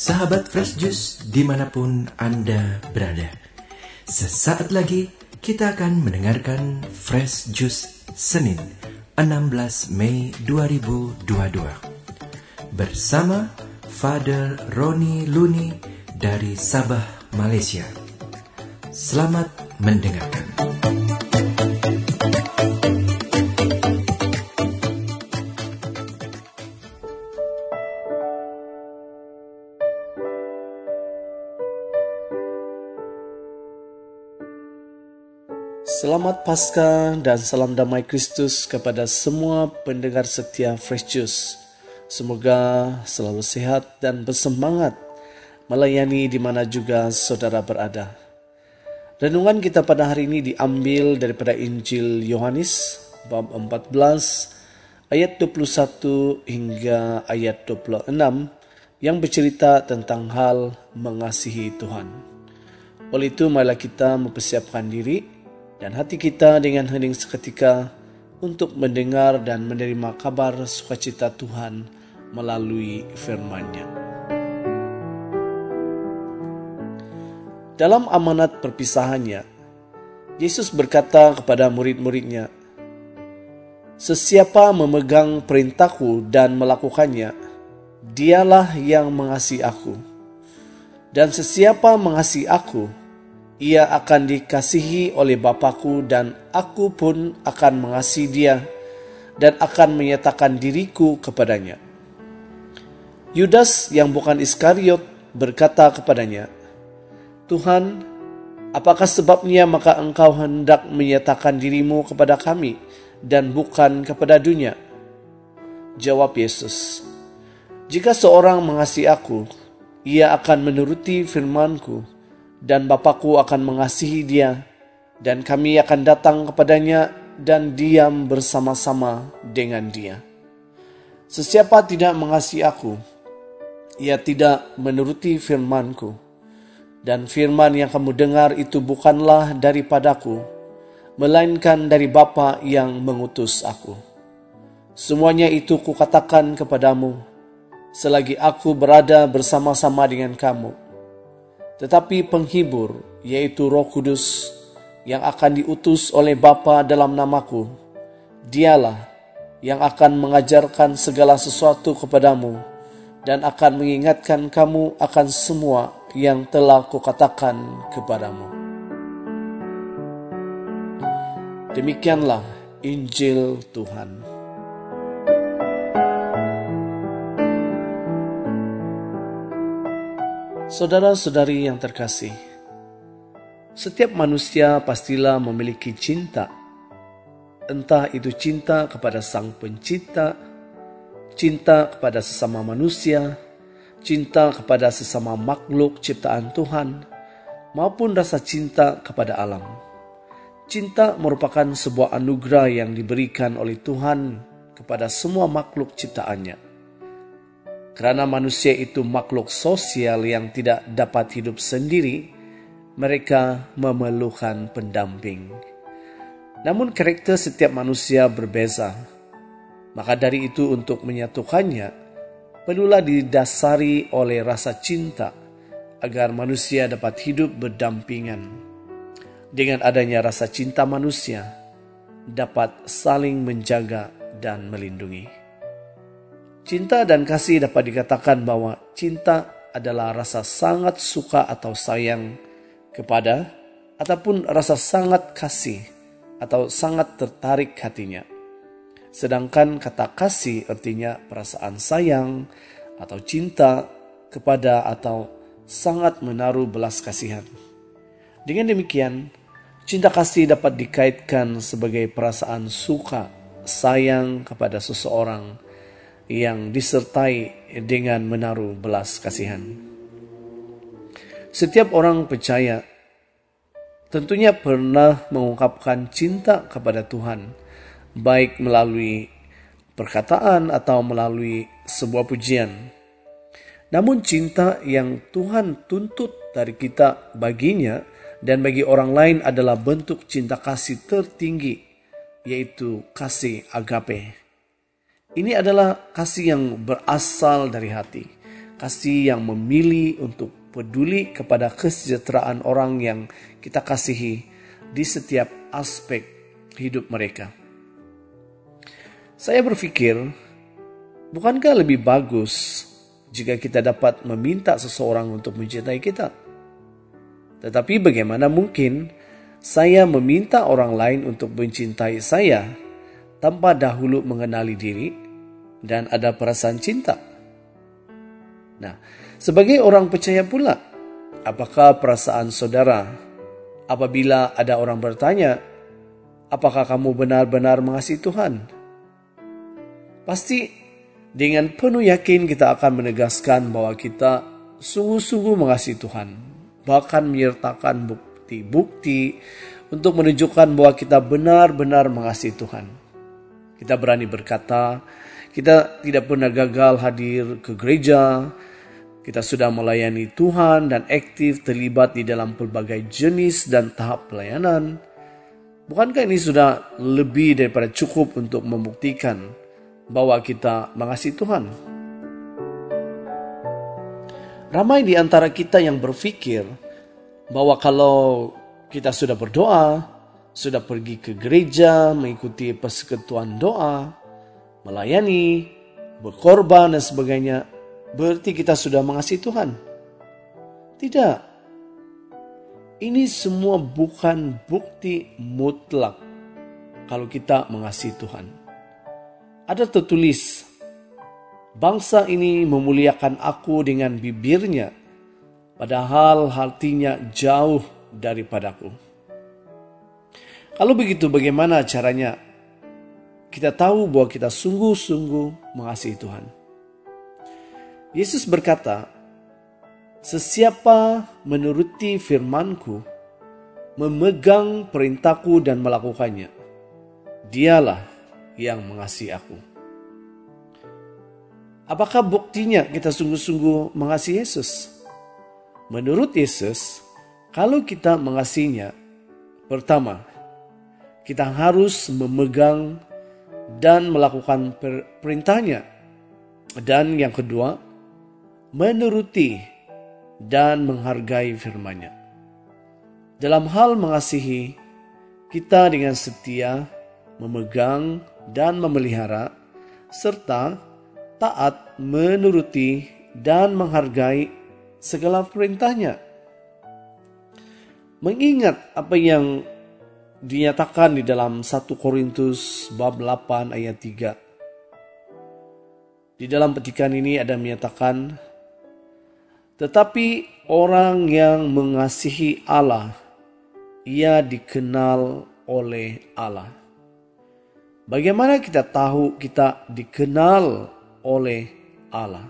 sahabat Fresh Juice di mana pun Anda berada. Sesaat lagi kita akan mendengarkan Fresh Juice Senin 16 Mei 2022 bersama Father Roni Luni dari Sabah, Malaysia. Selamat mendengarkan. Selamat Paskah dan salam damai Kristus kepada semua pendengar setia Fresh Juice. Semoga selalu sehat dan bersemangat melayani di mana juga saudara berada. Renungan kita pada hari ini diambil daripada Injil Yohanes bab 14 ayat 21 hingga ayat 26 yang bercerita tentang hal mengasihi Tuhan. Oleh itu marilah kita mempersiapkan diri dan hati kita dengan hening seketika untuk mendengar dan menerima kabar sukacita Tuhan melalui firman-Nya. Dalam amanat perpisahannya, Yesus berkata kepada murid-muridnya, Sesiapa memegang perintahku dan melakukannya, dialah yang mengasihi aku. Dan sesiapa mengasihi aku, ia akan dikasihi oleh Bapakku dan aku pun akan mengasihi dia dan akan menyatakan diriku kepadanya. Yudas yang bukan Iskariot berkata kepadanya, Tuhan, apakah sebabnya maka engkau hendak menyatakan dirimu kepada kami dan bukan kepada dunia? Jawab Yesus, Jika seorang mengasihi aku, ia akan menuruti firmanku, dan Bapakku akan mengasihi dia, dan kami akan datang kepadanya dan diam bersama-sama dengan dia. Sesiapa tidak mengasihi aku, ia tidak menuruti firmanku, dan firman yang kamu dengar itu bukanlah daripadaku, melainkan dari Bapa yang mengutus aku. Semuanya itu kukatakan kepadamu, selagi aku berada bersama-sama dengan kamu tetapi penghibur, yaitu Roh Kudus, yang akan diutus oleh Bapa dalam namaku, dialah yang akan mengajarkan segala sesuatu kepadamu dan akan mengingatkan kamu akan semua yang telah kukatakan kepadamu. Demikianlah Injil Tuhan. Saudara-saudari yang terkasih, setiap manusia pastilah memiliki cinta. Entah itu cinta kepada Sang Pencipta, cinta kepada sesama manusia, cinta kepada sesama makhluk ciptaan Tuhan, maupun rasa cinta kepada alam. Cinta merupakan sebuah anugerah yang diberikan oleh Tuhan kepada semua makhluk ciptaannya karena manusia itu makhluk sosial yang tidak dapat hidup sendiri, mereka memerlukan pendamping. Namun karakter setiap manusia berbeza. Maka dari itu untuk menyatukannya, perlulah didasari oleh rasa cinta agar manusia dapat hidup berdampingan. Dengan adanya rasa cinta manusia dapat saling menjaga dan melindungi. Cinta dan kasih dapat dikatakan bahwa cinta adalah rasa sangat suka atau sayang kepada ataupun rasa sangat kasih atau sangat tertarik hatinya. Sedangkan kata kasih artinya perasaan sayang atau cinta kepada atau sangat menaruh belas kasihan. Dengan demikian, cinta kasih dapat dikaitkan sebagai perasaan suka, sayang kepada seseorang yang disertai dengan menaruh belas kasihan. Setiap orang percaya tentunya pernah mengungkapkan cinta kepada Tuhan, baik melalui perkataan atau melalui sebuah pujian. Namun cinta yang Tuhan tuntut dari kita baginya dan bagi orang lain adalah bentuk cinta kasih tertinggi, yaitu kasih agape. Ini adalah kasih yang berasal dari hati. kasih yang memilih untuk peduli kepada kesejahteraan orang yang kita kasihi di setiap aspek hidup mereka. Saya berpikir, bukankah lebih bagus jika kita dapat meminta seseorang untuk mencintai kita? Tetapi bagaimana mungkin saya meminta orang lain untuk mencintai saya tanpa dahulu mengenali diri dan ada perasaan cinta? Nah, sebagai orang percaya pula, apakah perasaan saudara apabila ada orang bertanya, apakah kamu benar-benar mengasihi Tuhan? Pasti dengan penuh yakin kita akan menegaskan bahwa kita sungguh-sungguh mengasihi Tuhan. Bahkan menyertakan bukti-bukti untuk menunjukkan bahwa kita benar-benar mengasihi Tuhan. Kita berani berkata, kita tidak pernah gagal hadir ke gereja, kita sudah melayani Tuhan dan aktif terlibat di dalam pelbagai jenis dan tahap pelayanan. Bukankah ini sudah lebih daripada cukup untuk membuktikan bahwa kita mengasihi Tuhan. Ramai di antara kita yang berpikir bahwa kalau kita sudah berdoa, sudah pergi ke gereja, mengikuti persekutuan doa, melayani, berkorban dan sebagainya, berarti kita sudah mengasihi Tuhan. Tidak. Ini semua bukan bukti mutlak kalau kita mengasihi Tuhan ada tertulis, Bangsa ini memuliakan aku dengan bibirnya, padahal hatinya jauh daripadaku. Kalau begitu bagaimana caranya kita tahu bahwa kita sungguh-sungguh mengasihi Tuhan? Yesus berkata, Sesiapa menuruti firmanku, memegang perintahku dan melakukannya, dialah yang mengasihi aku. Apakah buktinya kita sungguh-sungguh mengasihi Yesus? Menurut Yesus, kalau kita mengasihinya, pertama, kita harus memegang dan melakukan perintahnya. Dan yang kedua, menuruti dan menghargai firman-Nya. Dalam hal mengasihi, kita dengan setia memegang dan memelihara, serta taat menuruti dan menghargai segala perintahnya. Mengingat apa yang dinyatakan di dalam 1 Korintus bab 8 ayat 3. Di dalam petikan ini ada menyatakan, Tetapi orang yang mengasihi Allah, ia dikenal oleh Allah. Bagaimana kita tahu kita dikenal oleh Allah?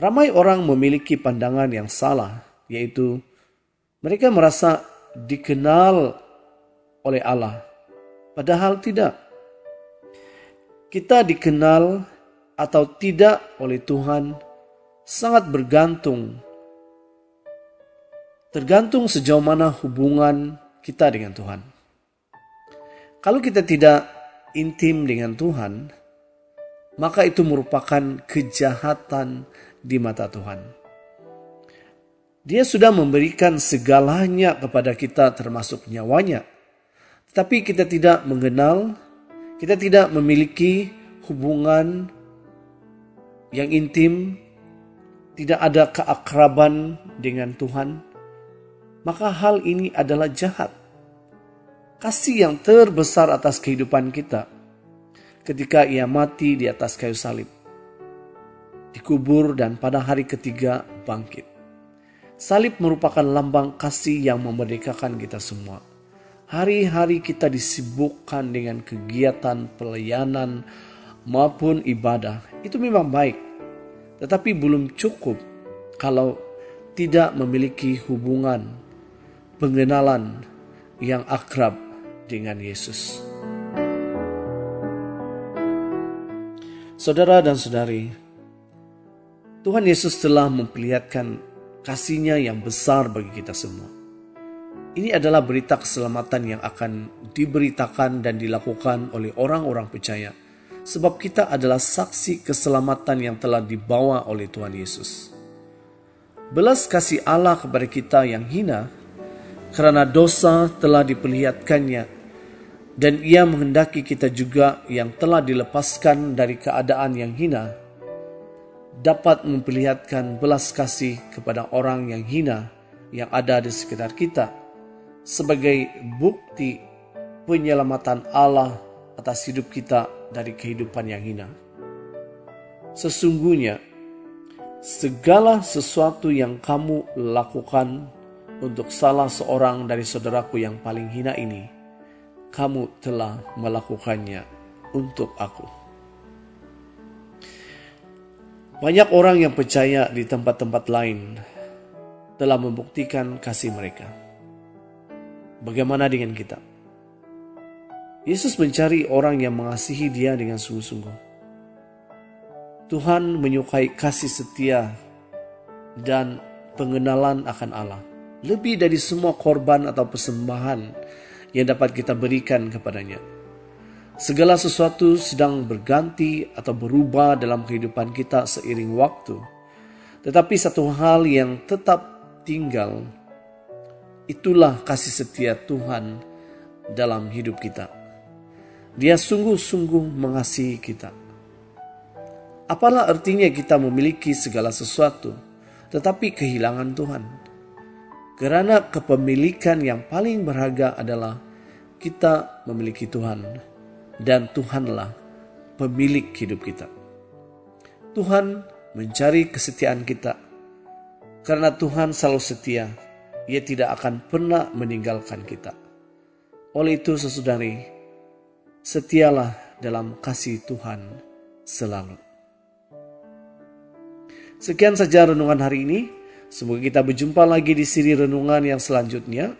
Ramai orang memiliki pandangan yang salah, yaitu mereka merasa dikenal oleh Allah, padahal tidak. Kita dikenal atau tidak oleh Tuhan sangat bergantung, tergantung sejauh mana hubungan kita dengan Tuhan. Kalau kita tidak intim dengan Tuhan, maka itu merupakan kejahatan di mata Tuhan. Dia sudah memberikan segalanya kepada kita termasuk nyawanya. Tetapi kita tidak mengenal, kita tidak memiliki hubungan yang intim, tidak ada keakraban dengan Tuhan, maka hal ini adalah jahat kasih yang terbesar atas kehidupan kita ketika ia mati di atas kayu salib. Dikubur dan pada hari ketiga bangkit. Salib merupakan lambang kasih yang memerdekakan kita semua. Hari-hari kita disibukkan dengan kegiatan pelayanan maupun ibadah. Itu memang baik. Tetapi belum cukup kalau tidak memiliki hubungan, pengenalan yang akrab dengan Yesus. Saudara dan saudari, Tuhan Yesus telah memperlihatkan kasihnya yang besar bagi kita semua. Ini adalah berita keselamatan yang akan diberitakan dan dilakukan oleh orang-orang percaya sebab kita adalah saksi keselamatan yang telah dibawa oleh Tuhan Yesus. Belas kasih Allah kepada kita yang hina, karena dosa telah diperlihatkannya, dan ia menghendaki kita juga yang telah dilepaskan dari keadaan yang hina, dapat memperlihatkan belas kasih kepada orang yang hina yang ada di sekitar kita, sebagai bukti penyelamatan Allah atas hidup kita dari kehidupan yang hina. Sesungguhnya, segala sesuatu yang kamu lakukan untuk salah seorang dari saudaraku yang paling hina ini, kamu telah melakukannya untuk aku. Banyak orang yang percaya di tempat-tempat lain telah membuktikan kasih mereka. Bagaimana dengan kita? Yesus mencari orang yang mengasihi Dia dengan sungguh-sungguh. Tuhan menyukai kasih setia dan pengenalan akan Allah lebih dari semua korban atau persembahan yang dapat kita berikan kepadanya. Segala sesuatu sedang berganti atau berubah dalam kehidupan kita seiring waktu. Tetapi satu hal yang tetap tinggal, itulah kasih setia Tuhan dalam hidup kita. Dia sungguh-sungguh mengasihi kita. Apalah artinya kita memiliki segala sesuatu, tetapi kehilangan Tuhan? Karena kepemilikan yang paling berharga adalah kita memiliki Tuhan dan Tuhanlah pemilik hidup kita. Tuhan mencari kesetiaan kita karena Tuhan selalu setia. Ia tidak akan pernah meninggalkan kita. Oleh itu sesudari, setialah dalam kasih Tuhan selalu. Sekian saja renungan hari ini. Semoga kita berjumpa lagi di siri renungan yang selanjutnya.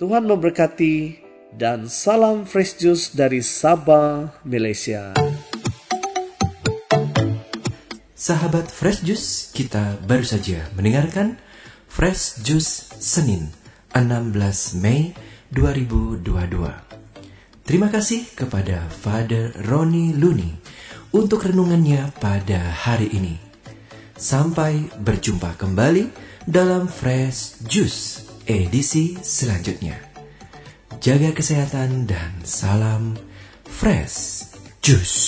Tuhan memberkati dan salam fresh juice dari Sabah, Malaysia. Sahabat Fresh Juice, kita baru saja mendengarkan Fresh Juice Senin 16 Mei 2022. Terima kasih kepada Father Roni Luni untuk renungannya pada hari ini. Sampai berjumpa kembali dalam Fresh Juice edisi selanjutnya. Jaga kesehatan dan salam Fresh Juice.